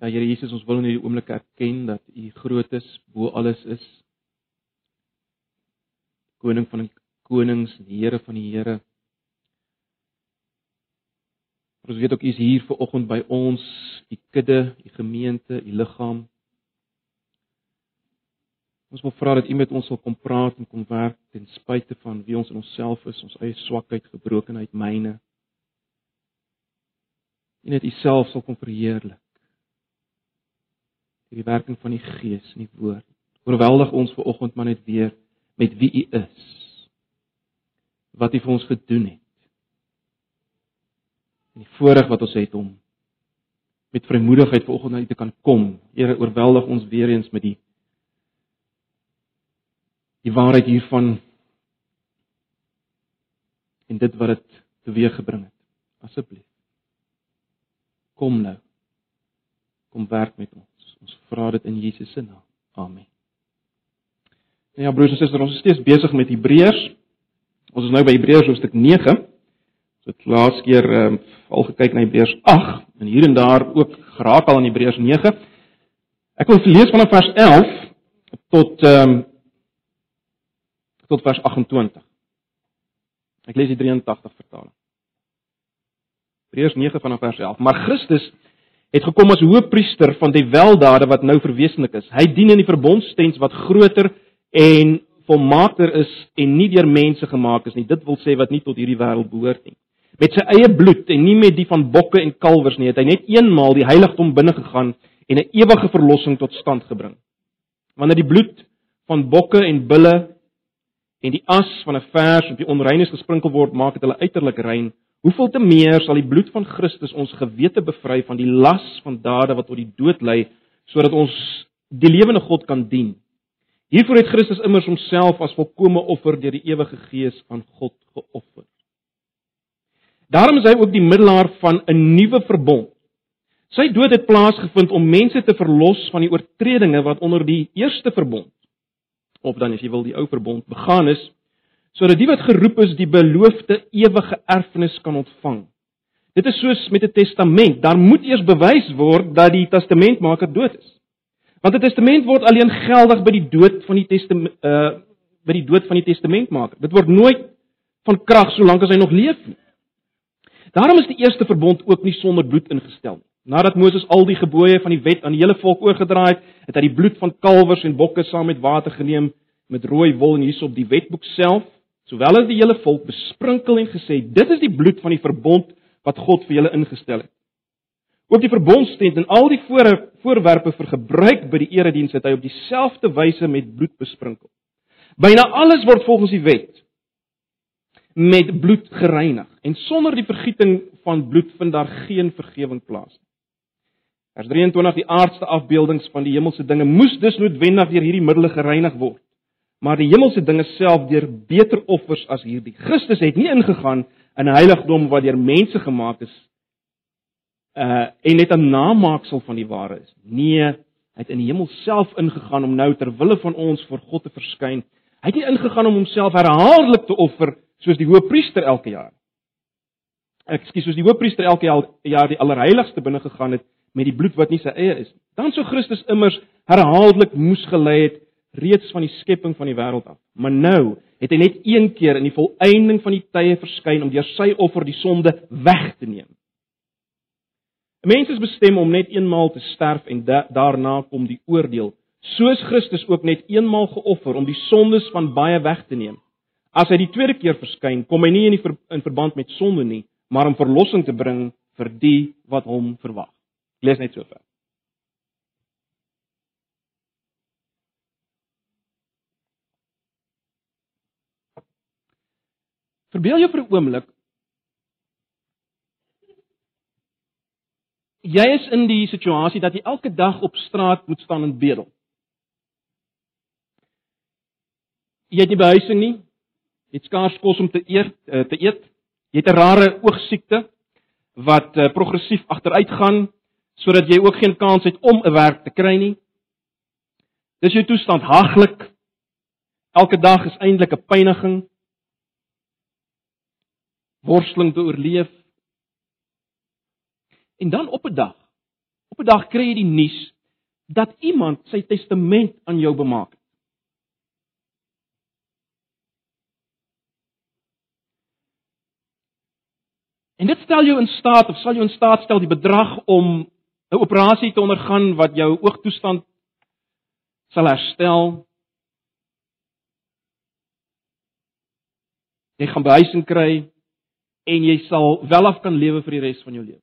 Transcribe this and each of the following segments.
Ja Here Jesus, ons wil in hierdie oomblik erken dat U groot is, bo alles is. Koning van konings, die Here van die Here. Ons weet ook U is hier ver oggend by ons, U kudde, U gemeente, U liggaam. Ons wil vra dat U met ons wil kom praat en kom werk ten spyte van wie ons in onsself is, ons eie swakheid, gebrokenheid, myne. En net U self sal kom verheerlik. Deur die werking van die Gees in die woord. Oorweldig ons ver oggend maar net weer met wie U is. Wat U vir ons gedoen het. En die voorreg wat ons het om met vrymoedigheid ver oggend na U te kan kom. Here, oorweldig ons weer eens met die die waarheid hiervan en dit wat dit teweeggebring het. Asseblief. Kom nou. Kom werk met ons. Ons vra dit in Jesus se naam. Amen. Nou ja, broers en susters, ons is steeds besig met Hebreërs. Ons is nou by Hebreërs hoofstuk 9. Ons het laas keer um, al gekyk na Hebreërs 8 en hier en daar ook geraak al aan Hebreërs 9. Ek wil lees vanaf vers 11 tot ehm um, tot vers 28. Ek lees die 83 vertaling. Hebreërs 9 vanaf vers 11. Maar Christus het gekom as hoëpriester van die weldade wat nou verwesenlik is. Hy dien in die verbondstens wat groter en volmaakter is en nie deur mense gemaak is nie. Dit wil sê wat nie tot hierdie wêreld behoort nie. Met sy eie bloed en nie met die van bokke en kalwers nie, het hy net eenmaal die heiligdom binne gegaan en 'n ewige verlossing tot stand gebring. Wanneer die bloed van bokke en bulle en die as van 'n vers op die onreines gesprinkel word, maak dit hulle uiterlik rein. Hoeveel te meer sal die bloed van Christus ons gewete bevry van die las van dade wat tot die dood lei, sodat ons die lewende God kan dien. Hiervoor het Christus immers homself as volkomme offer deur die ewige Gees aan God geoffer. Daarom is hy ook die middelaar van 'n nuwe verbond. Sy dood het plaasgevind om mense te verlos van die oortredinge wat onder die eerste verbond of dan as jy wil die ou verbond begaan is sodat die wat geroep is die beloofde ewige erfenis kan ontvang. Dit is soos met 'n testament, daar moet eers bewys word dat die testamentmaker dood is. Want 'n testament word alleen geldig by die dood van die testament uh by die dood van die testamentmaker. Dit word nooit van krag solank as hy nog leef nie. Daarom is die eerste verbond ook nie sonder bloed ingestel nie. Nadat Moses al die gebooie van die wet aan die hele volk oorgedra het, het hy die bloed van kalwers en bokke saam met water geneem met rooi wol en hierso op die wetboek self, sowel as die hele volk besprinkel en gesê: "Dit is die bloed van die verbond wat God vir julle ingestel het." Ook die verbondstent en al die voor, voorwerpe vir gebruik by die erediens het hy op dieselfde wyse met bloed besprinkel. Byna alles word volgens die wet met bloed gereinig en sonder die vergieting van bloed vind daar geen vergifnis plaas nie. Vers 23 die aardse afbeeldings van die hemelse dinge moes dus noodwendig deur hierdie middele gereinig word. Maar die hemelse dinge self deur beter offers as hierdie. Christus het nie ingegaan in 'n heiligdom wat deur mense gemaak is uh en net 'n namaaksel van die ware is. Nee, hy het in die hemel self ingegaan om nou ter wille van ons voor God te verskyn. Hy het nie ingegaan om homself herhaaldelik te offer soos die hoëpriester elke jaar. Ekskuus, soos die hoëpriester elke jaar die allerheiligste binne gegaan het met die bloed wat nie sy eie is nie. Dan sou Christus immers herhaaldelik moes gelei het reeds van die skepping van die wêreld af. Maar nou het hy net een keer in die volëinding van die tye verskyn om deur sy offer die sonde weg te neem. 'n Mens is bestem om net eenmaal te sterf en da daarna kom die oordeel. Soos Christus ook net eenmaal geoffer om die sondes van baie weg te neem. As hy die tweede keer verskyn, kom hy nie in ver in verband met sonde nie, maar om verlossing te bring vir die wat hom verwag. Lees net so ver. Verbeel jou vir 'n oomblik jy is in die situasie dat jy elke dag op straat moet staan en bedel. Jy het nie behuising nie. Jy het skaars kos om te eet, eh, te eet. Jy het 'n rare oogsiekte wat uh, progressief agteruit gaan sodat jy ook geen kans het om 'n werk te kry nie. Dis jou toestand haglik. Elke dag is eintlik 'n pyniging. Worsteling te oorleef. En dan op 'n dag, op 'n dag kry jy die nuus dat iemand sy testament aan jou bemaak het. En dit stel jou in staat of sal jou in staat stel die bedrag om 'n operasie te ondergaan wat jou oogtoestand sal herstel. Jy gaan behuising kry en jy sal welaf kan lewe vir die res van jou lewe.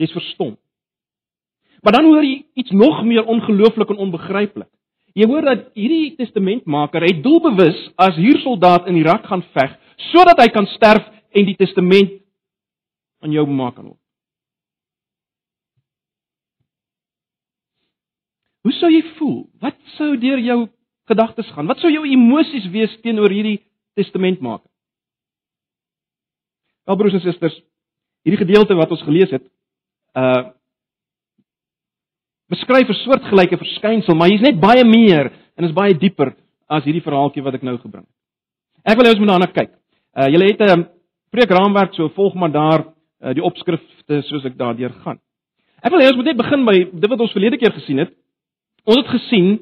Jy's verstom. Maar dan hoor jy iets nog meer ongelooflik en onbegryplik. Jy hoor dat hierdie testamentmaker het doelbewus as huursoldaat in Irak gaan veg sodat hy kan sterf en die testament aan jou bemaak kan word. Hoe sou jy voel? Wat sou deur jou gedagtes gaan? Wat sou jou emosies wees teenoor hierdie testamentmaker? Wel broers en susters, hierdie gedeelte wat ons gelees het, uh beskryf 'n soortgelyke verskynsel, maar hier's net baie meer en is baie dieper as hierdie verhaaltjie wat ek nou gebring het. Ek wil hê ons moet daarna kyk. Uh julle het 'n preekraamwerk, so volg maar daar uh, die opskrifte soos ek daardeur gaan. Ek wil hê ons moet net begin by dit wat ons verlede keer gesien het. Ons het gesien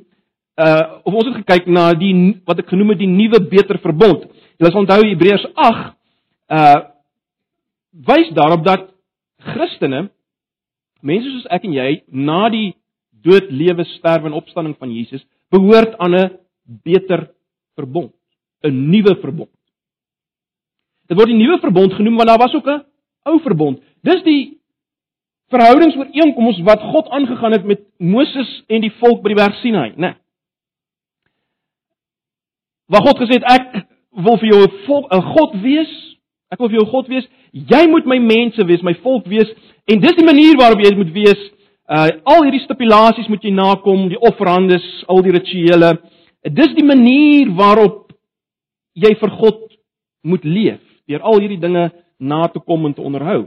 uh of ons het gekyk na die wat ek genoem het die nuwe beter verbond. Julle sal onthou Hebreërs 8 uh wys daarop dat Christene mense soos ek en jy na die dood, lewe, sterwe en opstanding van Jesus behoort aan 'n beter verbond, 'n nuwe verbond. Dit word die nuwe verbond genoem want daar was ook 'n ou verbond. Dis die verhoudingsooreenkomste wat God aangegaan het met Moses en die volk by die berg Sinai, né? Nee. Waar God gesê het ek wil vir jou 'n volk, 'n God wees, ek wil vir jou God wees, jy moet my mense wees, my volk wees En dis die manier waarop jy moet wees. Uh al hierdie stipulasies moet jy nakom, die offerandes, al die rituele. Dis die manier waarop jy vir God moet leef, deur al hierdie dinge na te kom en te onderhou.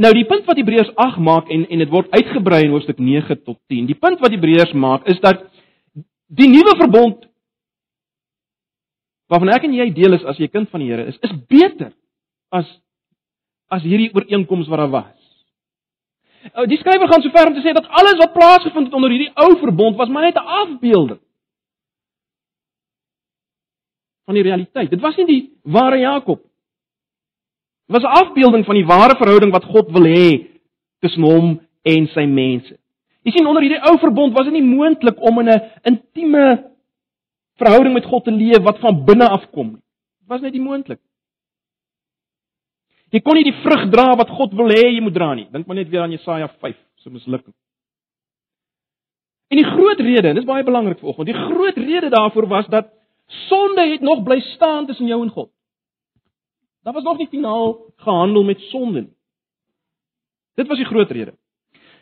Nou die punt wat Hebreërs 8 maak en en dit word uitgebrei in hoofstuk 9 tot 10. Die punt wat Hebreërs maak is dat die nuwe verbond waarvan ek en jy deel is as jy kind van die Here is, is beter as as hierdie ooreenkoms wat daar was. Uh, die skrywer gaan so ver om te sê dat alles wat plaasgevind het onder hierdie ou verbond was maar net 'n afbeelding van die realiteit. Dit was nie die ware Jakob. Dit was 'n afbeelding van die ware verhouding wat God wil hê tussen hom en sy mense. Jy sien onder hierdie ou verbond was dit nie moontlik om in 'n intieme verhouding met God te leef wat van binne af kom nie. Dit was net nie moontlik. Jy kon nie die vrug dra wat God wil hê jy moet dra nie. Dink maar net weer aan Jesaja 5 se mislukking. En die groot rede, dis baie belangrik vir oggend. Die groot rede daarvoor was dat sonde het nog bly staan tussen jou en God. Daar was nog nie finaal gehandel met sonde nie. Dit was die groot rede.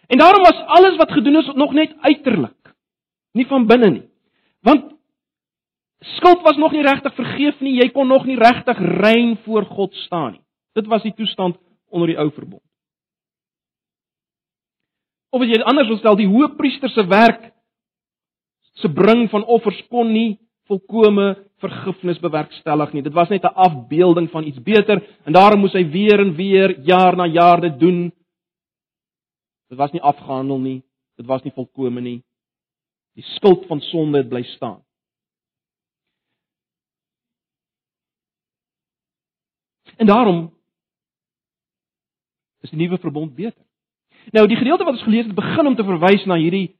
En daarom was alles wat gedoen is nog net uiterlik, nie van binne nie. Want skuld was nog nie regtig vergeef nie, jy kon nog nie regtig rein voor God staan nie. Dit was die toestand onder die ou verbond. Of as jy dit anders wil stel, die hoëpriester se werk se bring van offers kon nie volkome vergifnis bewerkstellig nie. Dit was net 'n afbeelding van iets beter en daarom moes hy weer en weer jaar na jaar dit doen. Dit was nie afgehandel nie. Dit was nie volkome nie. Die skuld van sonde het bly staan. En daarom is die nuwe verbond beter. Nou die gedeelte wat ons gelees het begin om te verwys na hierdie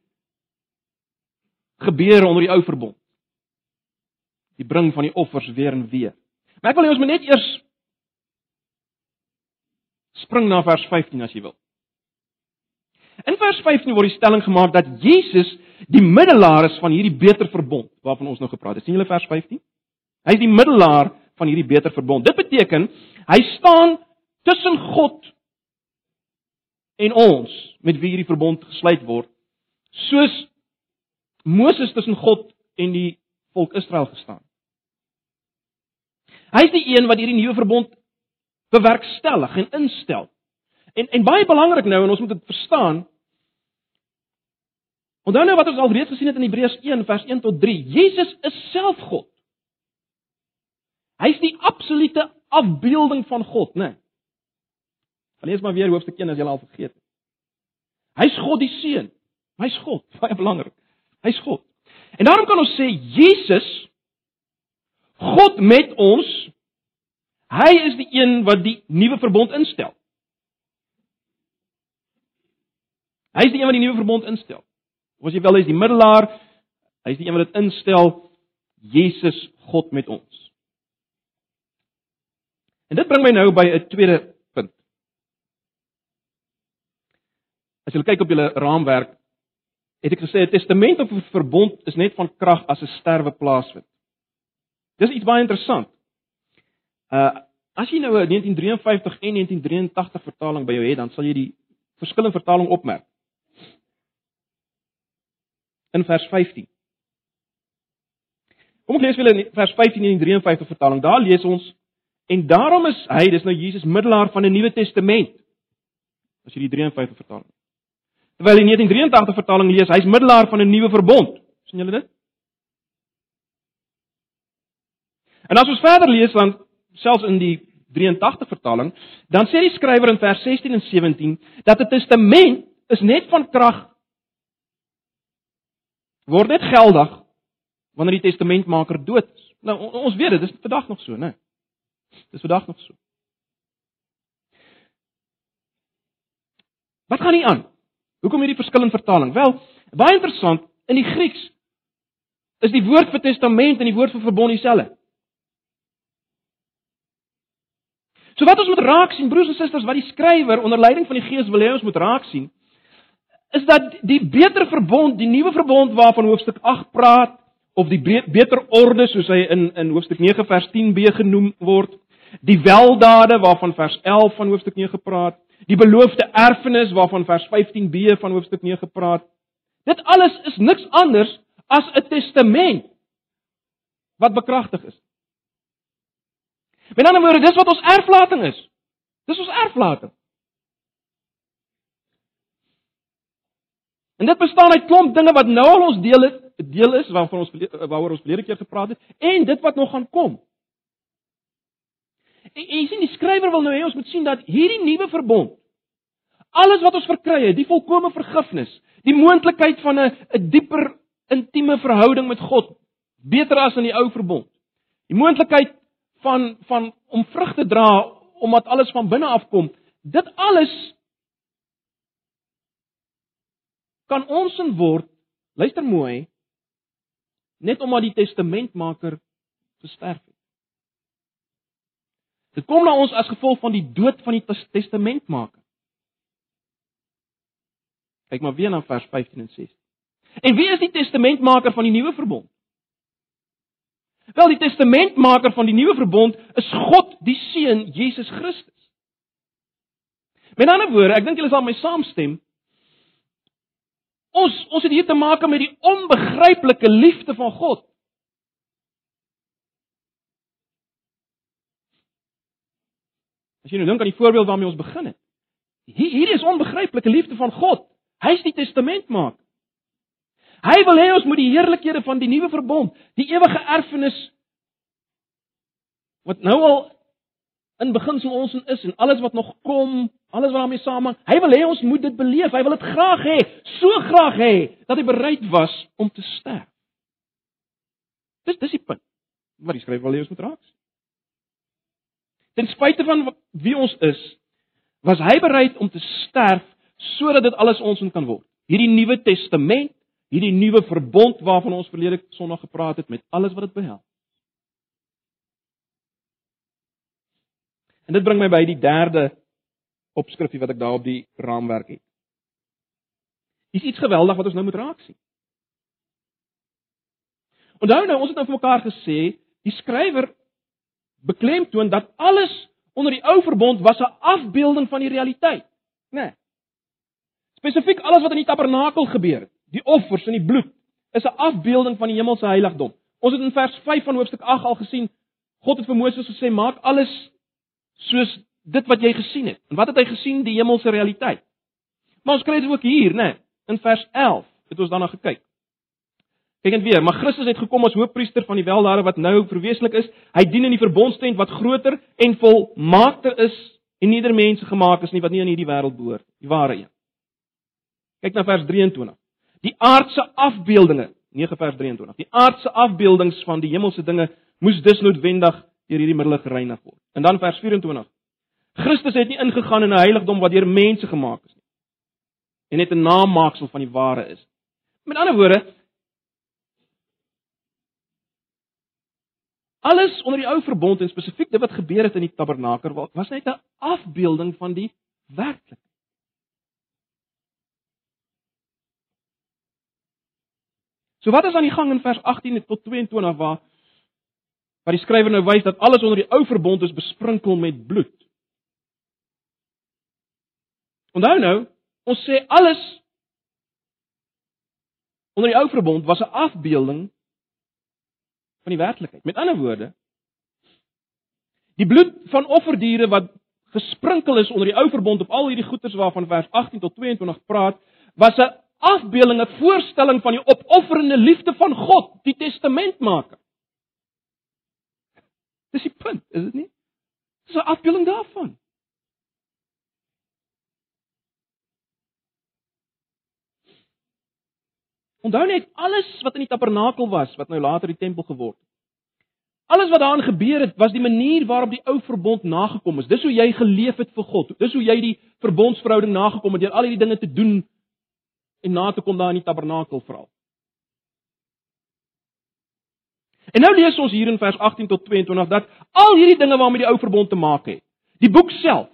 gebeure onder die ou verbond. Die bring van die offers weer en weer. Maar ek wil hê ons moet net eers spring na vers 15 as jy wil. In vers 15 word die stelling gemaak dat Jesus die middelaar is van hierdie beter verbond waarvan ons nou gepraat het. sien julle vers 15? Hy is die middelaar van hierdie beter verbond. Dit beteken hy staan tussen God en ons met wie hierdie verbond gesluit word, soos Moses tussen God en die volk Israel gestaan. Hy is die een wat hierdie nuwe verbond bewerkstellig en instel. En en baie belangrik nou en ons moet dit verstaan. Onthou nou wat ons al reeds gesien het in Hebreërs 1 vers 1 tot 3. Jesus is self God. Hy is die absolute afbeelding van God, né? Nee. Lees maar weer hoofstuk 1 as jy al vergeet het. Hy's God die seun. Hy's God, baie belangrik. Hy's God. En daarom kan ons sê Jesus God met ons hy is die een wat die nuwe verbond instel. Hy is die een wat die nuwe verbond instel. Of as jy wil, hy is die middelaar. Hy is die een wat dit instel. Jesus God met ons. En dit bring my nou by 'n tweede punt. As jy kyk op julle raamwerk, het ek gesê 'n testament of 'n verbond is net van krag as 'n sterwe plaasvind. Dis iets baie interessant. Uh as jy nou 'n 1953 en 1983 vertaling by jou het, dan sal jy die verskil in vertaling opmerk. In vers 15. Kom ons lees weer in vers 15 in die 53 vertaling. Daar lees ons en daarom is hy, dis nou Jesus middelaar van 'n Nuwe Testament. As jy die 53 vertaling Terwyl die 1983 vertaling lees, hy's middelaar van 'n nuwe verbond. sien julle dit? En as ons verder lees dan selfs in die 83 vertaling, dan sê die skrywer in vers 16 en 17 dat 'n testament is net van krag word net geldig wanneer die testamentmaker dood is. Nou ons weet dit, dis vandag nog so, né? Dis vandag nog so. Wat gaan nie aan? Hoekom hierdie verskil in vertaling? Wel, baie interessant, in die Grieks is die woord vir testament en die woord vir verbond dieselfde. So wat ons moet raak sien broers en susters wat die skrywer onder leiding van die Gees wil hê ons moet raak sien is dat die beter verbond, die nuwe verbond waarvan hoofstuk 8 praat of die beter orde soos hy in in hoofstuk 9 vers 10b genoem word, die weldade waarvan vers 11 van hoofstuk 9 gepraat, die beloofde erfenis waarvan vers 15b van hoofstuk 9 gepraat. Dit alles is niks anders as 'n testament wat bekragtig is. Met ander woorde, dis wat ons erflating is. Dis ons erflating. En dit bestaan uit klomp dinge wat nou al ons deel het, deel is waarvan ons waaroor ons verlede keer gepraat het en dit wat nog gaan kom. En, en jy sien die skrywer wil nou hê ons moet sien dat hierdie nuwe verbond alles wat ons verkry het, die volkomme vergifnis, die moontlikheid van 'n 'n dieper intieme verhouding met God, beter as in die ou verbond. Die moontlikheid van van om vrug te dra omdat alles van binne af kom. Dit alles kan ons in word. Luister mooi. Net omdat die testamentmaker gesterf het. Dit kom na ons as gevolg van die dood van die testamentmaker. Kyk maar weer na vers 15 en 16. En wie is die testamentmaker van die nuwe verbond? Wel die testamentmaker van die nuwe verbond is God die Seun Jesus Christus. Met ander woorde, ek dink julle sal my saamstem. Ons ons het hier te maak met die onbegryplike liefde van God. Jy nou dink aan die voorbeeld waarmee ons begin het. Hier hier is onbegryplike liefde van God. Hy is die testamentmaker. Hy wil hê ons moet die heerlikhede van die nuwe verbond, die ewige erfenis wat nou al in beginsel ons is en alles wat nog kom, alles wat daarmee saamhang, hy wil hê ons moet dit beleef. Hy wil dit graag hê, so graag hê dat hy bereid was om te sterf. Dis dis die punt wat die skrywer wil hê ons moet raak. Ten spyte van wie ons is, was hy bereid om te sterf sodat dit alles ons kan word. Hierdie Nuwe Testament, hierdie nuwe verbond waarvan ons verlede Sondag gepraat het met alles wat dit behels. En dit bring my by die derde opskrifie wat ek daar op die raamwerk het. Is iets geweldig wat ons nou moet raak sien. Onthou nou, ons het nou vir mekaar gesê, die skrywer beklemtoon dat alles onder die ou verbond was 'n afbeelding van die realiteit, né? Nee. Spesifiek alles wat in die tabernakel gebeur het, die offers en die bloed, is 'n afbeelding van die hemelse heiligdom. Ons het in vers 5 van hoofstuk 8 al gesien, God het vir Moses gesê, "Maak alles soos dit wat jy gesien het." En wat het hy gesien? Die hemelse realiteit. Maar ons kry dit ook hier, né? In vers 11 het ons daarna gekyk. Kyk net weer, maar Christus het gekom as hoofpriester van die weldade wat nou verweeslik is. Hy dien in die verbondstent wat groter en volmaakter is en nie der mense gemaak is nie wat nie aan hierdie wêreld behoort, die ware een. Kyk na vers 23. Die aardse afbeeldinge, 9 vers 23. Die aardse afbeeldings van die hemelse dinge moes dus noodwendig deur hierdie middele gereinig word. En dan vers 24. Christus het nie ingegaan in 'n heiligdom wat deur mense gemaak is nie en net 'n namaaksel van die ware is. Met ander woorde, alles onder die ou verbond en spesifiek dit wat gebeur het in die tabernakel was net 'n afbeelding van die werklikheid. So wat is aan die gang in vers 18 tot 22 waar waar die skrywer nou wys dat alles onder die ou verbond is besprinkel met bloed. Onthou nou, ons sê alles onder die ou verbond was 'n afbeelding van die werklikheid. Met ander woorde, die bloed van offerdiere wat gesprinkel is onder die ou verbond op al hierdie goeders waarvan vers 18 tot 22 praat, was 'n afbeelding, 'n voorstelling van die opofferende liefde van God, die testamentmaker. Dis die punt, is dit nie? Dis 'n afbeelding daarvan. Onthou net alles wat in die tabernakel was, wat nou later die tempel geword het. Alles wat daarin gebeur het, was die manier waarop die ou verbond nagekom is. Dis hoe jy geleef het vir God. Dis hoe jy die verbondsverhouding nagekom het deur al hierdie dinge te doen en na te kom daar in die tabernakel veral. En nou lees ons hier in vers 18 tot 22 dat al hierdie dinge waarmee die ou verbond te maak het, die boek self,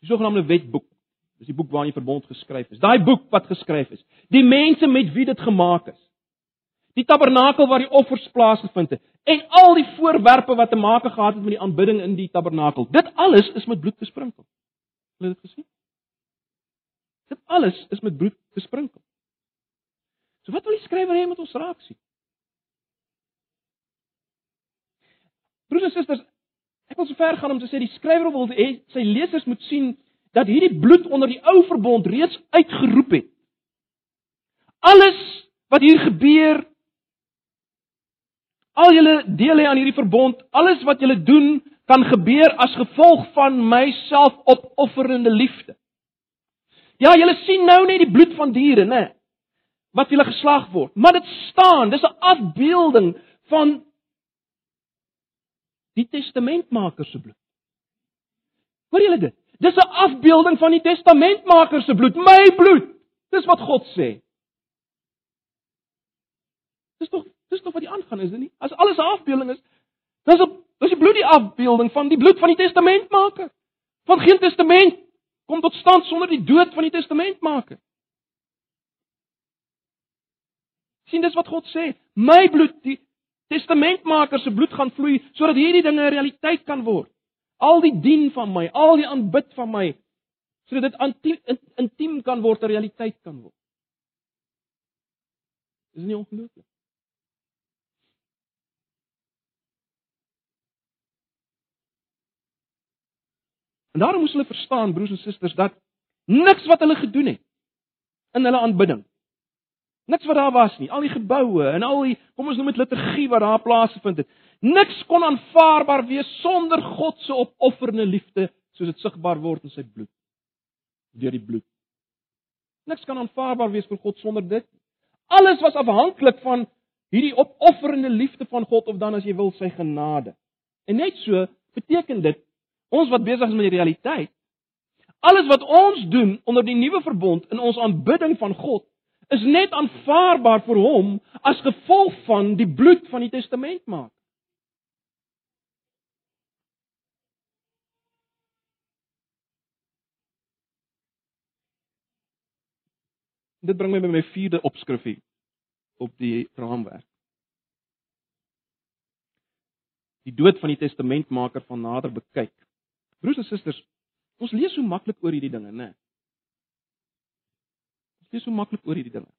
die sogenaamde wetboek, dis die boek waarin die verbond geskryf is. Daai boek wat geskryf is, die mense met wie dit gemaak is. Die tabernakel waar die offers plaasgevind het en al die voorwerpe wat te maak gehad het met die aanbidding in die tabernakel. Dit alles is met bloed besprinkel. Het jy dit gesien? Dit alles is met bloed besprinkel. So wat wil die skrywer hê met ons raak sien? Broers en susters, ek wil so ver gaan om te sê die skrywer wil hê sy lesers moet sien dat hierdie bloed onder die ou verbond reeds uitgeroep het. Alles wat hier gebeur al julle deel hê aan hierdie verbond, alles wat julle doen kan gebeur as gevolg van my selfopofferende liefde. Ja, julle sien nou net die bloed van diere, né? Wat julle geslag word, maar dit staan, dis 'n afbeelding van die testamentmaker se bloed. Hoor julle dit? Dis 'n afbeelding van die testamentmaker se bloed, my bloed. Dis wat God sê. Dis tog dis tog wat die aangaan is, is dit nie? As alles 'n afbeelding is, dan is dis die bloed die afbeelding van die bloed van die testamentmaker. Van geen testament kom tot stand sonder die dood van die testamentmaker. sien dis wat God sê, my bloed, die testamentmaker se bloed gaan vloei sodat hierdie dinge 'n realiteit kan word. Al die dien van my, al die aanbid van my, sodat dit intiem, intiem kan word, 'n realiteit kan word. Is nie ongelooflik? En daarom moes hulle verstaan, broers en susters, dat niks wat hulle gedoen het in hulle aanbidding Niks wat daar was nie, al die geboue en al die kom ons noem dit liturgie wat daar plaasgevind het. Niks kon aanvaarbaar wees sonder God se opofferende liefde soos dit sigbaar word in sy bloed. Deur die bloed. Niks kan aanvaarbaar wees vir God sonder dit. Alles was afhanklik van hierdie opofferende liefde van God of dan as jy wil sy genade. En net so beteken dit ons wat besig is met die realiteit alles wat ons doen onder die nuwe verbond in ons aanbidding van God is net aanvaarbaar vir hom as gevolg van die bloed van die testament maak. Dit bring my by my vierde opskrifie op die raamwerk. Die dood van die testamentmaker van nader bekyk. Broers en susters, ons lees so maklik oor hierdie dinge, né? Nee. Is so maklik oor hierdie dinge.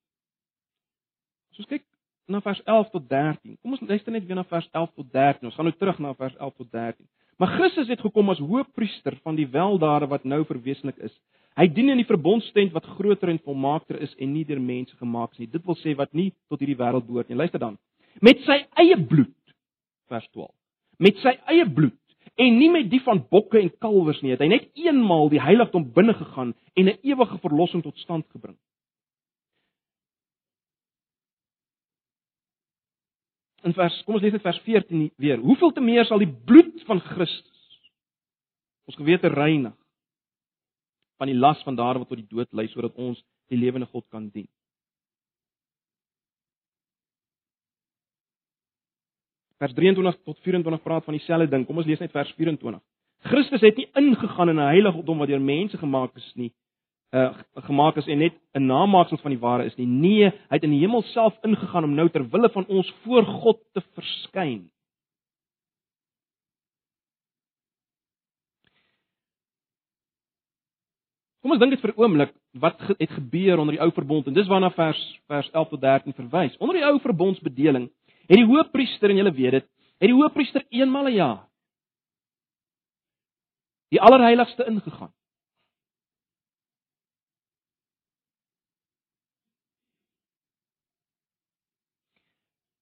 As ons kyk na vers 11 tot 13. Kom ons luister net weer na vers 11 tot 13. Ons gaan nou terug na vers 11 tot 13. Maar Christus het gekom as hoëpriester van die weldade wat nou verwesenlik is. Hy dien in die verbondstent wat groter en volmaakter is en nie deur mense gemaak is nie. Dit wil sê wat nie tot hierdie wêreld behoort nie. Luister dan. Met sy eie bloed vers 12. Met sy eie bloed en nie met die van bokke en kalwers nie. Het hy net eenmaal die heiligdom binne gegaan en 'n ewige verlossing tot stand gebring. In vers, kom ons lees net vers 14 weer. Hoeveel te meer sal die bloed van Christus ons gewete reinig van die las van daar wat tot die dood lei sodat ons die lewende God kan dien. Vers 23 tot 24 praat van dieselfde ding. Kom ons lees net vers 24. Christus het nie ingegaan in 'n heiligdom wat deur mense gemaak is nie, uh gemaak is en net 'n namaaksel van die ware is nie. Nee, hy het in die hemel self ingegaan om nou ter wille van ons voor God te verskyn. Kom ons dink dit vir 'n oomblik wat het gebeur onder die ou verbond en dis waarna vers vers 11 tot 13 verwys. Onder die ou verbondsbedeling het die hoofpriester en julle weet dit, het die hoofpriester eenmal 'n jaar die allerheiligste ingegaan.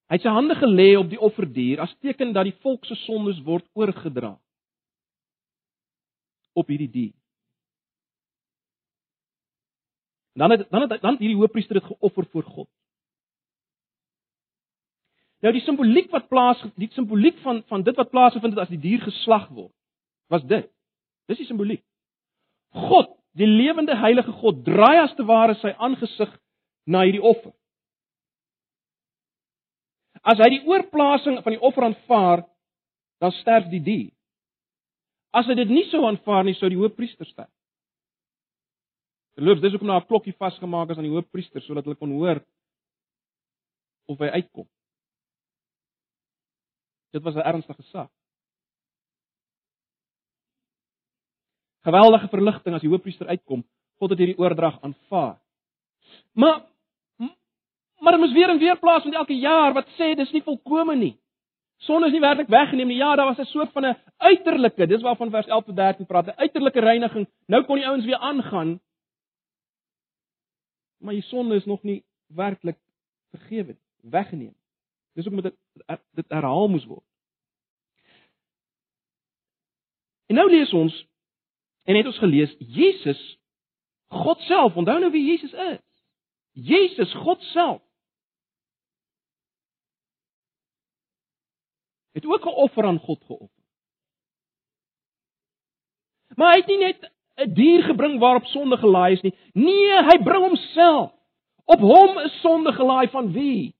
Hy het sy hande gelê op die offerdier as teken dat die volk se sondes word oorgedra op hierdie dier. Dan het dan het dan hierdie hoofpriester dit geoffer voor God. Nou die simboliek wat plaas die simboliek van van dit wat plaasgevind het as die dier geslag word, was dit. Dis die simboliek. God, die lewende heilige God, draai as te ware sy aangesig na hierdie offer. As hy die oorplasing van die offer aanvaar, dan sterf die dier. As hy dit nie sou aanvaar nie, sou die hoofpriester sterf. Verloops, dis hoekom daar 'n klokkie vasgemaak is aan die hoofpriester sodat hulle kon hoor of hy uitkom. Dit was 'n ernstige saak. Geweldige verligting as die hoofpriester uitkom, God het hierdie oordrag aanvaar. Maar maar dit moes weer en weer plaasvind elke jaar wat sê dis nie volkome nie. Sonde is nie werklik weggeneem nie. Ja, daar was 'n soort van 'n uiterlike, dis waarvan vers 11 tot 13 praat, 'n uiterlike reiniging. Nou kon die ouens weer aangaan maar die sonde is nog nie werklik vergewe, weggeneem. Dis hoekom dit dit herhaal moes word. En nou lees ons en het ons gelees Jesus God self, onthou nou wie Jesus is. Jesus God self. Het ook 'n offer aan God geoffer. Maar hy het nie net 'n dier gebring waarop sonde gelaai is nie. Nee, hy bring homself. Op hom is sonde gelaai van wie?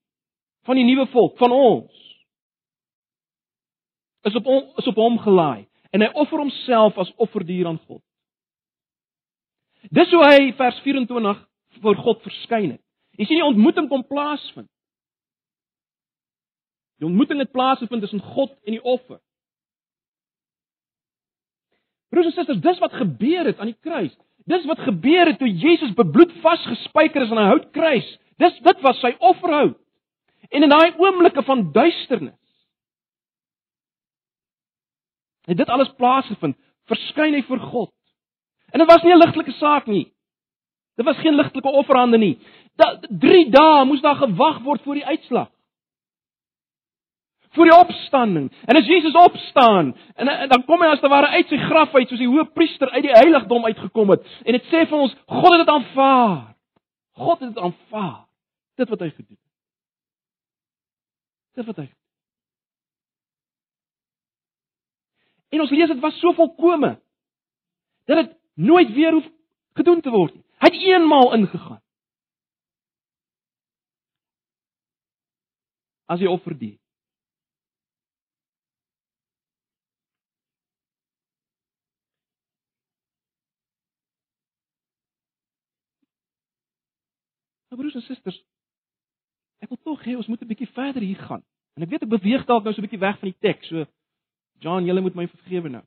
Van die nuwe volk, van ons. Is op hom is op hom gelaai en hy offer homself as offerdier aan God. Dis hoe hy vers 24 voor God verskyn het. Jy sien die ontmoeting kom plaasvind. Die ontmoeting het plaasgevind tussen God en die offer. Broers en susters, dis wat gebeur het aan die kruis. Dis wat gebeur het toe Jesus bebloed vasgespijker is aan 'n houtkruis. Dis dit was sy offerhout. En in daai oomblikke van duisternis het dit alles plaasgevind. Verskyn hy voor God. En dit was nie 'n ligtelike saak nie. Dit was geen ligtelike offerande nie. Da 3 dae moes daar gewag word vir die uitslag vir die opstanding. En as Jesus opstaan en, en dan kom hy as te ware uit sy graf uit soos die hoëpriester uit die heiligdom uitgekom het en dit sê vir ons God het dit aanvaar. God het dit aanvaar. Dit wat hy gedoen het. Dit wat hy En ons lees dit was so volkome dat dit nooit weer hoef gedoen te word nie. Hy het eenmaal ingegaan. As hy offer dien. Maar broers en susters, ek wil tog hê ons moet 'n bietjie verder hier gaan. En ek weet ek beweeg dalk nou so 'n bietjie weg van die teks. So John, julle moet my vergewe nou.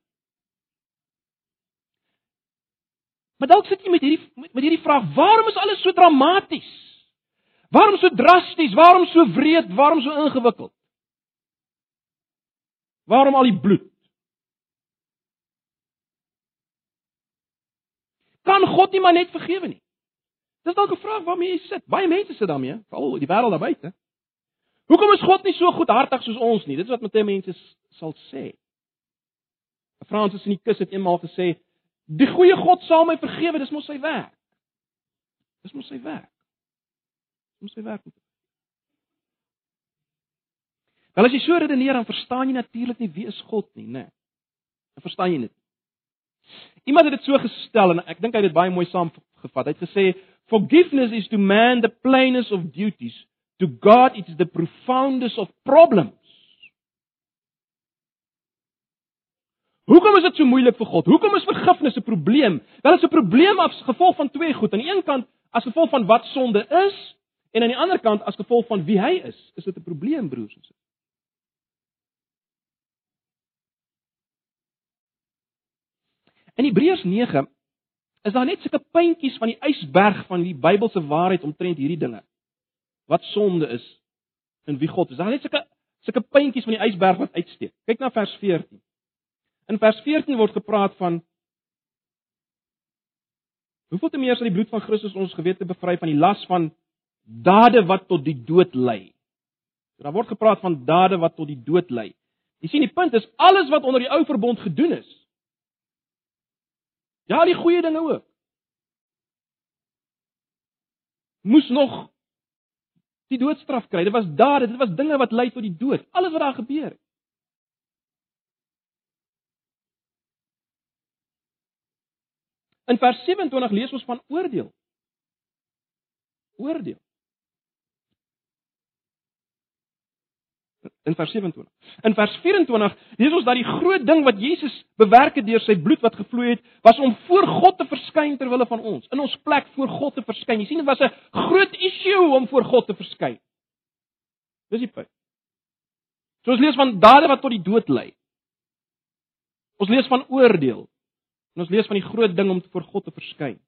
Maar dalk sit jy met hierdie met, met hierdie vraag: Waarom is alles so dramaties? Waarom so drasties? Waarom so wreed? Waarom so ingewikkeld? Waarom al die bloed? Kan God nie maar net vergewe nie? Dis dalk 'n vraag waarmee jy sit. Baie mense sit daarmee, veral die wêreld daar buite. Hoekom is God nie so goedhartig soos ons nie? Dit is wat baie mense sal sê. Fransis in die kus het eenmaal gesê, "Die goeie God sal my vergewe, dis mos sy werk." Dis mos sy werk. Dis mos sy werk. Wel as jy so redeneer dan verstaan jy natuurlik nie wie is God nie, né? Dan verstaan jy dit. Iemand het dit so gestel en ek dink hy het dit baie mooi saamgevat. Hy het gesê forgiveness is to man the plainest of duties, to God it is the profoundest of problems. Hoekom is dit so moeilik vir God? Hoekom is vergifnis 'n probleem? Wel is 'n probleem as gevolg van twee goed. Aan die een kant as gevolg van wat sonde is en aan die ander kant as gevolg van wie hy is. Is dit 'n probleem, broers en susters? In Hebreërs 9 is daar net sulke puntjies van die ysberg van die Bybelse waarheid omtrent hierdie dinge. Wat sonde is en wie God is. Daar net sulke sulke puntjies van die ysberg wat uitsteek. Kyk na vers 14. In vers 14 word gepraat van Hoeveel te meer sal die bloed van Christus ons gewete bevry van die las van dade wat tot die dood lei. So, daar word gepraat van dade wat tot die dood lei. Jy sien die punt is alles wat onder die ou verbond gedoen is Ja, die goeie dinge ook. Moes nog die doodstraf kry. Dit was dade, dit was dinge wat lei tot die dood. Alles wat daar gebeur het. In vers 27 lees ons van oordeel. Oordeel. In vers 27. In vers 24 lees ons dat die groot ding wat Jesus bewerk het deur sy bloed wat gevloei het, was om voor God te verskyn ter wille van ons, in ons plek voor God te verskyn. Jy sien, dit was 'n groot issue om voor God te verskyn. Dis die punt. So ons lees van dade wat tot die dood lei. Ons lees van oordeel. En ons lees van die groot ding om voor God te verskyn.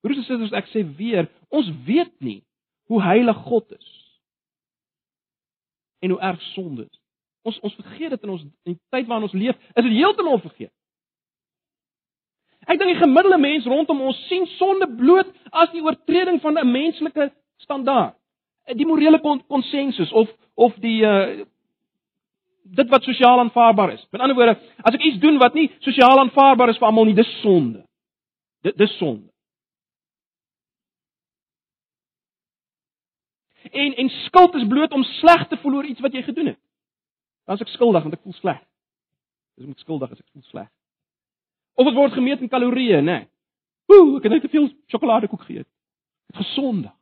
Broers en susters, ek sê weer, ons weet nie hoe heilig God is en hoe erg sonde is. Ons ons vergeet dit in ons in die tyd waarin ons leef, is dit heeltemal vergeet. Ek dink die gemiddelde mens rondom ons sien sonde bloot as die oortreding van 'n menslike standaard. Die morele konsensus of of die uh dit wat sosiaal aanvaarbaar is. Met ander woorde, as ek iets doen wat nie sosiaal aanvaarbaar is vir almal nie, dis sonde. Dit dis sonde. En en skuld is bloot om sleg te voel oor iets wat jy gedoen het. Dan is ek skuldig want ek voel sleg. Dis ek skuldig as ek voel sleg. Of dit word gemeet in kalorieë, né? Nee. Ooh, ek het net te veel sjokoladekoek geëet. Dit gesondig.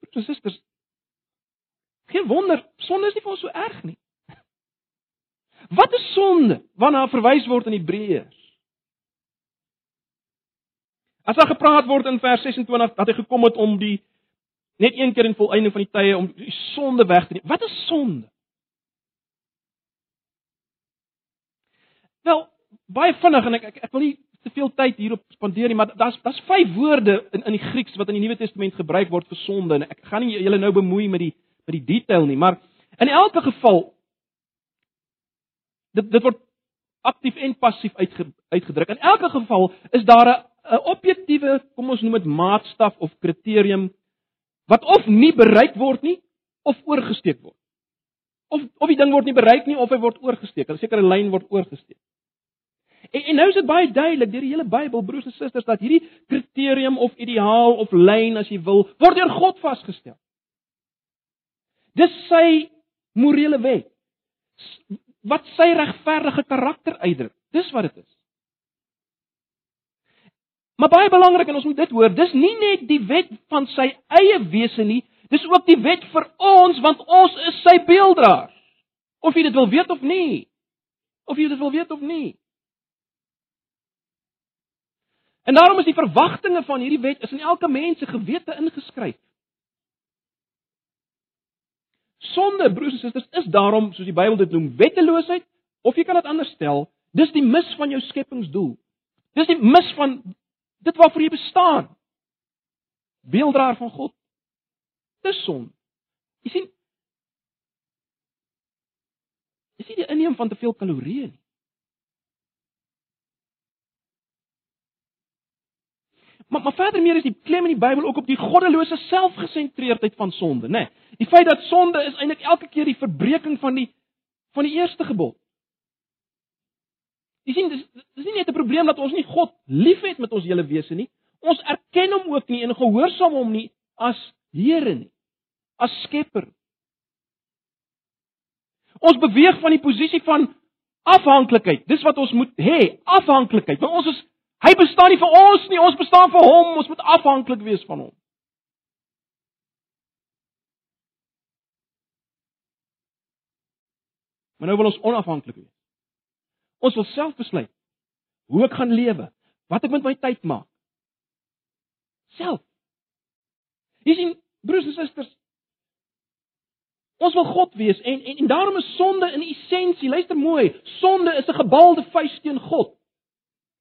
Broers en susters, geen wonder, sonde is nie vir ons so erg nie. Wat is sonde? Waarna verwys word in Hebreërs? As daar gepraat word in vers 26 dat hy gekom het om die net een keer in volëinding van die tye om die sonde weg te neem. Wat is sonde? Wel, baie vinnig en ek ek, ek wil nie te veel tyd hierop spandeer nie, maar daar's daar's vyf woorde in in die Grieks wat in die Nuwe Testament gebruik word vir sonde en ek gaan nie julle nou bemoei met die met die detail nie, maar in elke geval dit dit word aktief en passief uitge, uitgedruk. In elke geval is daar 'n objektiewe, kom ons noem dit maatstaf of kriterium wat of nie bereik word nie of oorgesteek word. Of of die ding word nie bereik nie of hy word oorgesteek. 'n Sekere lyn word oorgesteek. En, en nou is dit baie duidelik deur die hele Bybel, broers en susters, dat hierdie kriterium of ideaal of lyn as jy wil, word deur God vasgestel. Dis sy morele wet. Wat sy regverdige karakter uitdruk. Dis wat dit is. Maar baie belangrik en ons moet dit hoor, dis nie net die wet van sy eie wese nie, dis ook die wet vir ons want ons is sy beelddraers. Of jy dit wil weet of nie. Of jy dit wil weet of nie. En daarom is die verwagtinge van hierdie wet is in elke mens se gewete ingeskryf. Sonde, broers en susters, is daarom, soos die Bybel dit noem, wetteloosheid, of jy kan dit anders stel, dis die mis van jou skepingsdoel. Dis die mis van Dit waarvoor jy bestaan. Beelddraer van God. Dis son. Jy sien Jy sien die inneem van te veel kalorieë nie. Maar maar verder meer is die klem in die Bybel ook op die goddelose selfgesentreerdheid van sonde, né? Nee, die feit dat sonde is eintlik elke keer die verbreeking van die van die eerste gebod. Jy sien dis dis nie net 'n probleem dat ons nie God liefhet met ons hele wese nie. Ons erken hom ook nie en gehoorsaam hom nie as Here nie. As Skepper. Ons beweeg van die posisie van afhanklikheid. Dis wat ons moet hê, afhanklikheid. Want ons is hy bestaan nie vir ons nie, ons bestaan vir hom. Ons moet afhanklik wees van hom. Maar nou wil ons onafhanklik wees. Ons wil self besluit hoe ek gaan lewe, wat ek met my tyd maak. Self. Jy sien, broers en susters, ons wil God wees en en en daarom is sonde in essensie, luister mooi, sonde is 'n gebalde vuis teen God.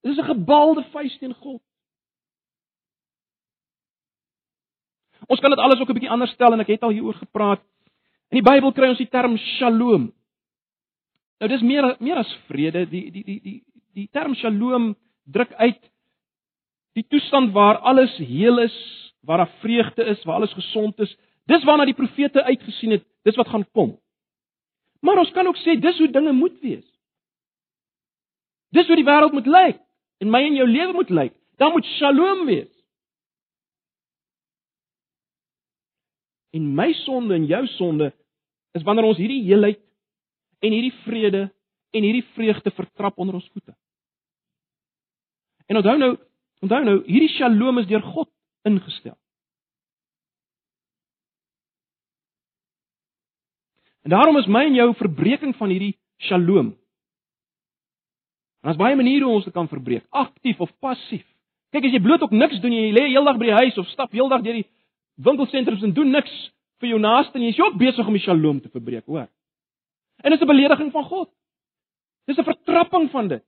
Dit is 'n gebalde vuis teen God. Ons kan dit alles ook 'n bietjie anders stel en ek het al hieroor gepraat. In die Bybel kry ons die term Shalom. Nou dis meer meer as vrede, die die die die die term Shalom druk uit die toestand waar alles heel is, waar daar vreugde is, waar alles gesond is. Dis waarna die profete uitgesien het, dis wat gaan kom. Maar ons kan ook sê dis hoe dinge moet wees. Dis hoe die wêreld moet lyk en my en jou lewe moet lyk. Daar moet Shalom wees. En my sonde en jou sonde is wanneer ons hierdie heelheid en hierdie vrede en hierdie vreugde vertrap onder ons voete. En onthou nou, onthou nou, hierdie Shalom is deur God ingestel. En daarom is my en jou verbreeking van hierdie Shalom. En daar's baie maniere hoe ons dit kan verbreek, aktief of passief. Kyk as jy bloot ook niks doen, jy lê heeldag by die huis of stap heeldag deur die winkelsentrums en doen niks vir jou naaste nie, jy is ook besig om die Shalom te verbreek, hoor. En dit is 'n belediging van God. Dis 'n vertrapping van dit.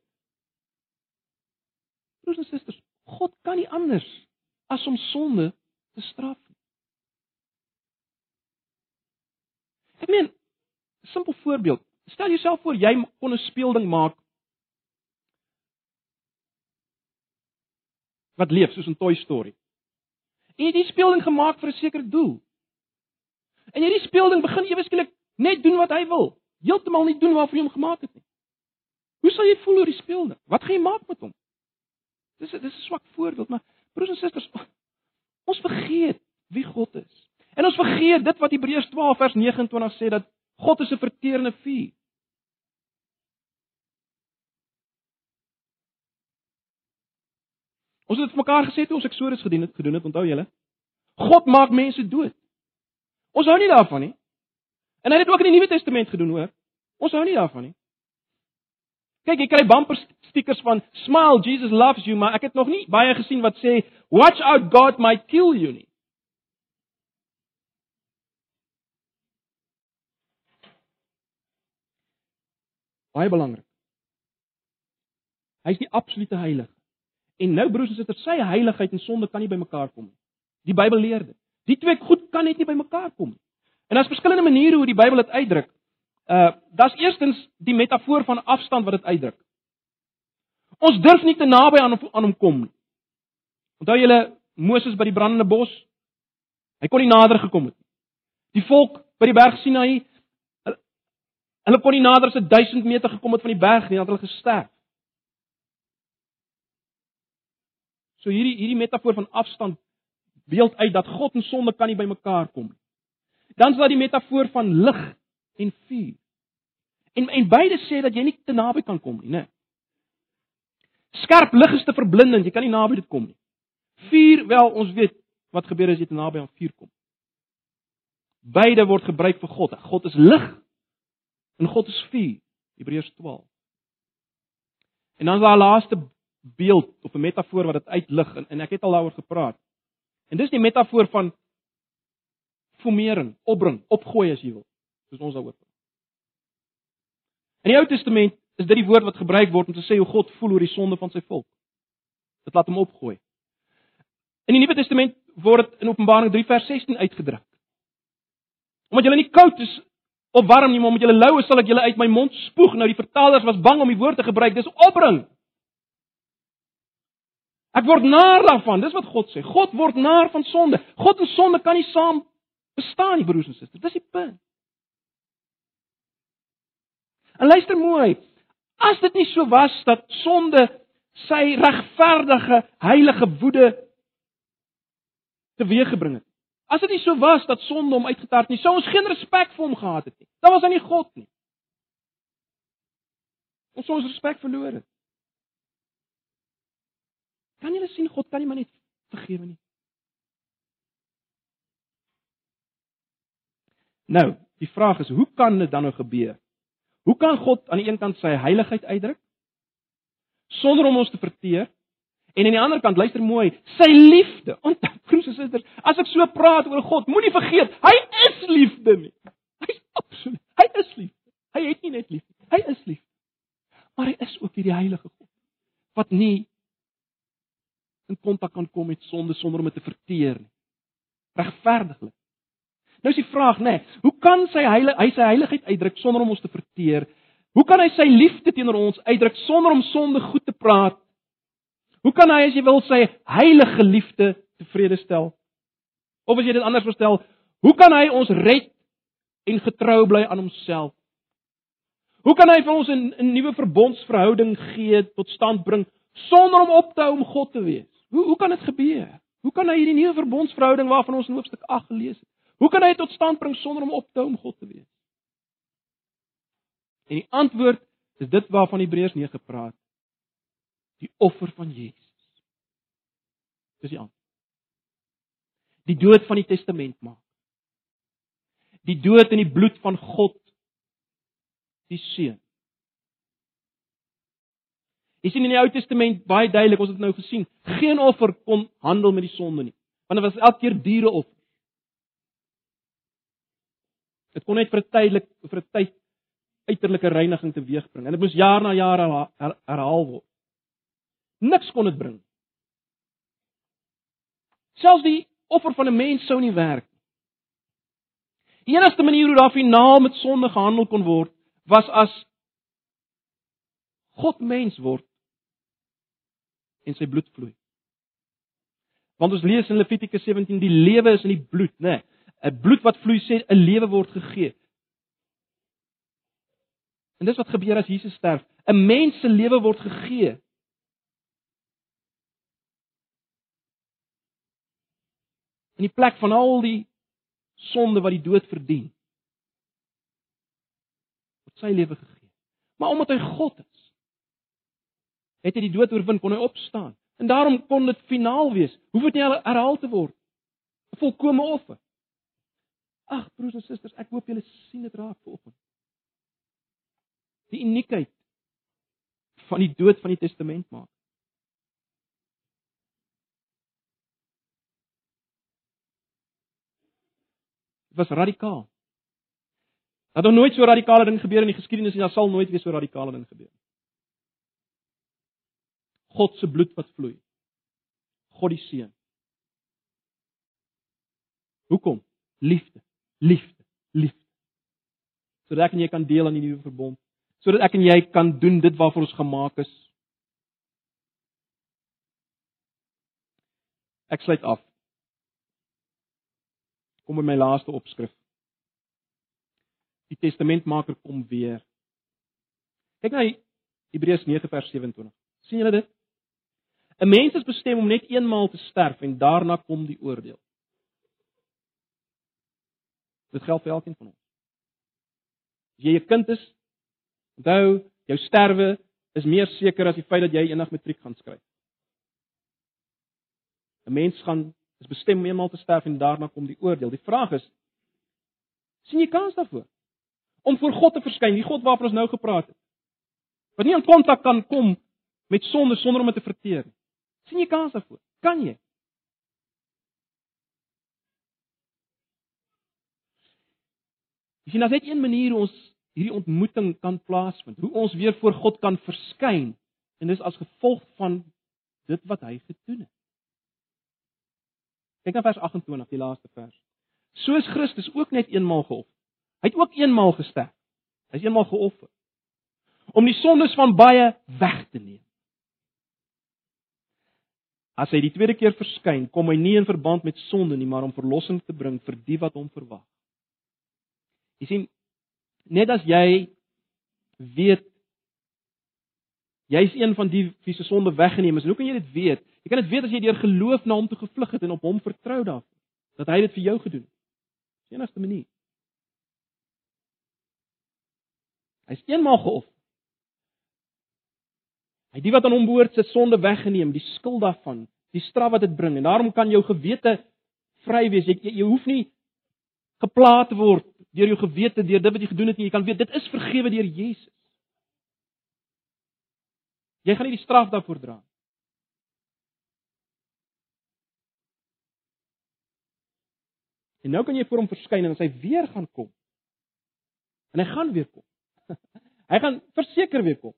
Broers en susters, God kan nie anders as om sonde te straf nie. Ek meen, 'n simpel voorbeeld. Stel jouself voor jy kon 'n speelding maak wat leef soos 'n Toy Story. En jy het die speelding gemaak vir 'n sekere doel. En hierdie speelding begin ewe skielik net doen wat hy wil heeltemal nie doen waarvoor jy hom gemaak het nie. Hoe sal jy voel oor die speelde? Wat gaan jy maak met hom? Dis dis 'n swak voorbeeld, maar broers en susters, ons vergeet wie God is. En ons vergeet dit wat Hebreërs 12 vers 29 sê dat God is 'n verterende vuur. Ons het dit vir mekaar gesê toe ons Eksodus gedoen het, gedoen het, onthou julle? God maak mense dood. Ons hou nie daarvan nie. En hy het dit ook in die Nuwe Testament gedoen, hoor. Ons hou nie daarvan nie. Kyk, jy kry bumper stickers van smile Jesus loves you, maar ek het nog nie baie gesien wat sê watch out God might kill you nie. Baie belangrik. Hy is die absolute heilige. En nou broers en susters, sy heiligheid en sonde kan nie bymekaar kom nie. Die Bybel leer dit. Die twee goed kan net nie bymekaar kom nie. En daar's verskillende maniere hoe die Bybel dit uitdruk. Uh daar's eerstens die metafoor van afstand wat dit uitdruk. Ons durf nie te naby aan aan hom kom nie. Onthou julle Moses by die brandende bos? Hy kon nie nader gekom het nie. Die volk by die berg Sinai hulle kon nie nader as 1000 meter gekom het van die berg nie, want hulle gesterf. So hierdie hierdie metafoor van afstand beeld uit dat God en sonde kan nie by mekaar kom nie. Dan is daar die metafoor van lig en vuur. En en beide sê dat jy nie te naby kan kom nie, né? Skerp lig is te verblindend, jy kan nie naby dit kom nie. Vuur, wel, ons weet wat gebeur as jy te naby aan vuur kom. Beide word gebruik vir God. God is lig en God is vuur. Hebreërs 12. En dan is daar 'n laaste beeld of 'n metafoor wat dit uitlig en, en ek het al daaroor gepraat. En dis die metafoor van formering, opbring, opgooi as jy wil, soos ons daaroor praat. In die Ou Testament is dit die woord wat gebruik word om te sê hoe God voel oor die sonde van sy volk. Dit laat hom opgooi. In die Nuwe Testament word dit in Openbaring 3 vers 16 uitgedruk. Omdat julle nie koud is of warm nie, maar omdat julle lou is, sal ek julle uit my mond spoeg. Nou die vertalers was bang om die woord te gebruik. Dis opbring. Ek word naar daarvan. Dis wat God sê. God word naar van sonde. God en sonde kan nie saam bestaan nie broers en susters. Dis die punt. En luister mooi. As dit nie so was dat sonde sy regverdige heilige woede teweeggebring het. As dit nie so was dat sonde hom uitgetart nie, sou ons geen respek vir hom gehad het nie. Daar was aan nie God nie. Ons sou ons respek verloor het. Kan jy sien God kan nie maar net vergewe nie. Nou, die vraag is, hoe kan dit dan nou gebeur? Hoe kan God aan die een kant sy heiligheid uitdruk sonder om ons te verteer en aan die ander kant luister mooi, sy liefde. Onthou, broers en susters, as ek so praat oor God, moenie vergeet, hy is liefde nie. Hy's absoluut, hy is liefde. Hy het nie net liefde, hy is liefde. Maar hy is ook hierdie heilige God wat nie in kontak kan kom met sonde sonder om dit te verteer nie. Regverdiglik. Nou is die vraag, nê, nee, hoe kan sy heilig hy sy heiligheid uitdruk sonder om ons te verteer? Hoe kan hy sy liefde teenoor ons uitdruk sonder om sonde goed te praat? Hoe kan hy as jy wil sy heilige liefde tevrede stel? Of as jy dit anders verstel, hoe kan hy ons red en getrou bly aan homself? Hoe kan hy vir ons 'n 'n nuwe verbondsverhouding gee tot stand bring sonder om op te hou om God te wees? Hoe hoe kan dit gebeur? Hoe kan hy hierdie nuwe verbondsverhouding waarvan ons in hoofstuk 8 gelees het? Hoe kan hy tot stand bring sonder om op te hou om God te wees? En die antwoord is dit waarvan Hebreërs 9 praat. Die offer van Jesus. Dis die antwoord. Die dood van die testament maak. Die dood in die bloed van God die seun. Sien in die Ou Testament baie duidelik, ons het nou gesien, geen offer kon handel met die sonde nie. Want dit was elke keer diere offer. Dit kon net vir 'n tydelik vir 'n tyd uiterlike reiniging teweegbring en dit moes jaar na jaar herhaal word. Niks kon dit bring. Selfs die offer van 'n mens sou nie werk nie. Die enigste manier hoe daar finaal met sonde gehandel kon word, was as God mens word en sy bloed vloei. Want ons lees in Levitikus 17 die lewe is in die bloed, né? Nee, 'n bloed wat vloei sê 'n lewe word gegee. En dis wat gebeur as Jesus sterf. 'n Mens se lewe word gegee. In die plek van al die sonde wat die dood verdien. Word sy lewe gegee. Maar omdat hy God is, het hy die dood oorwin, kon hy opstaan. En daarom kon dit finaal wees. Hoef dit nie herhaal te word. 'n Volkomme offer. Ag broers en susters, ek hoop julle sien dit raak vanoggend. Die uniekheid van die dood van die testament maak. Dit was radikaal. Dat er nooit so radikale ding gebeur in die geskiedenis en daar sal nooit weer so radikale ding gebeur. God se bloed wat vloei. God die seun. Hoekom? Liefde liefde, liefde. Sodat ek en jy kan deel aan die nuwe verbond, sodat ek en jy kan doen dit waarvoor ons gemaak is. Ek sluit af. Kom by my laaste opskrif. Die testamentmaker kom weer. Kyk na Hebreërs 9 vers 27. sien julle dit? 'n Mens is bestem om net eenmaal te sterf en daarna kom die oordeel. Dit geld vir elkeen van ons. As jy 'n kind is, onthou, jou sterwe is meer seker as die feit dat jy eendag matriek gaan skryf. 'n Mens gaan is bestem om eenmaal te sterf en daarna kom die oordeel. Die vraag is: sien jy kans daarvoor om voor God te verskyn, die God waarvan ons nou gepraat het? Wat nie in kontak kan kom met sonde sonder om dit te verteer nie. sien jy kans daarvoor? Kan jy? Jy sien, daar's net een manier hoe ons hierdie ontmoeting kan plaasvind, hoe ons weer voor God kan verskyn en dis as gevolg van dit wat hy gedoen het. Kyk na vers 28, die laaste vers. Soos Christus ook net eenmaal geoffer. Hy het ook eenmaal gesterf. Hy's eenmaal geoffer om die sondes van baie weg te neem. As hy die tweede keer verskyn, kom hy nie in verband met sonde nie, maar om verlossing te bring vir die wat hom verwag. Jy sien, net as jy weet Jy's een van die wie se sonde weggeneem is. En hoe kan jy dit weet? Jy kan dit weet as jy deur geloof na hom toe gevlug het en op hom vertrou daarvoor dat hy dit vir jou gedoen het. Dis die enigste manier. Hy's eenmaal geoffer. Hy die wat aan hom behoort se sonde weggeneem, die skuld daarvan, die straf wat dit bring en daarom kan jou gewete vry wees. Jy, jy jy hoef nie gepla te word deur jou gewete deur dit wat jy gedoen het. Jy kan weet dit is vergewe deur Jesus. Jy gaan nie die straf daarvoor dra nie. En nou kan jy voor hom verskyn en as hy weer gaan kom. En hy gaan weer kom. hy gaan verseker weer kom.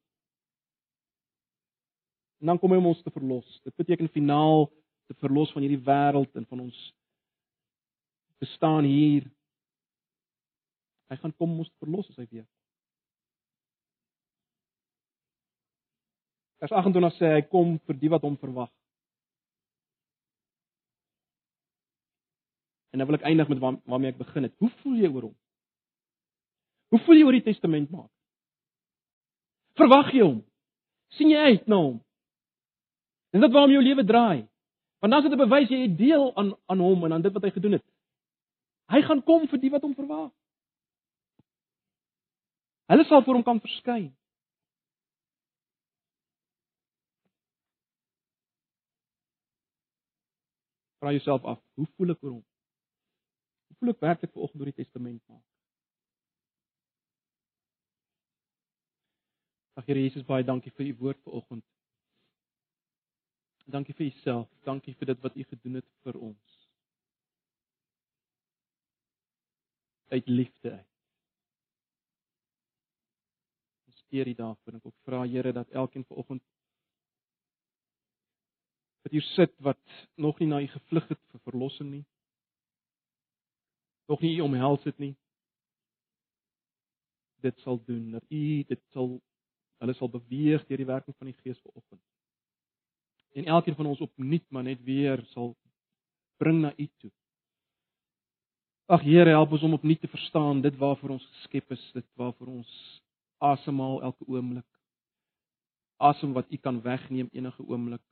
En dan kom hy om ons te verlos. Dit beteken finaal te verlos van hierdie wêreld en van ons bestaan hier. Hy gaan kom om ons verlos as hy weer. Vers 28 sê hy kom vir die wat hom verwag. En nou wil ek eindig met waar, waarmee ek begin het. Hoe voel jy oor hom? Hoe voel jy oor die testament maak? Verwag jy hom? sien jy uit na hom? Is dit waarom jou lewe draai? Want dan is dit 'n bewys jy het deel aan aan hom en aan dit wat hy gedoen het. Hy gaan kom vir die wat hom verwag. Hulle sal voor hom kan verskyn. Vra jouself af, hoe voel ek oor hom? voel ek werklik ver oggend deur die testament maak. Ag Here Jesus, baie dankie vir u woord ver oggend. Dankie vir uself. Dankie vir dit wat u gedoen het vir ons. Uit liefde uit. Keer u daarvoor en ek vra Here dat elkeen ver oggend wat hier sit wat nog nie na u gevlug het vir verlossing nie nog nie omhels het nie dit sal doen dat u dit sal hulle sal beweeg deur die werking van die Gees vanoggend en elkeen van ons opnuut maar net weer sal bring na u toe. Ag Here help ons om opnuut te verstaan dit waarvoor ons geskep is dit waarvoor ons asemhaal elke oomblik asem wat u kan wegneem enige oomblik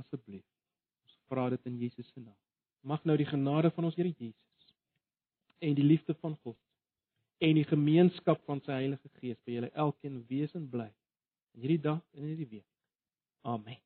asseblief ons vra dit in Jesus se naam Mag nou die genade van ons Here Jesus en die liefde van God en die gemeenskap van sy Heilige Gees by julle elkeen wees en bly in hierdie dag en in hierdie week. Amen.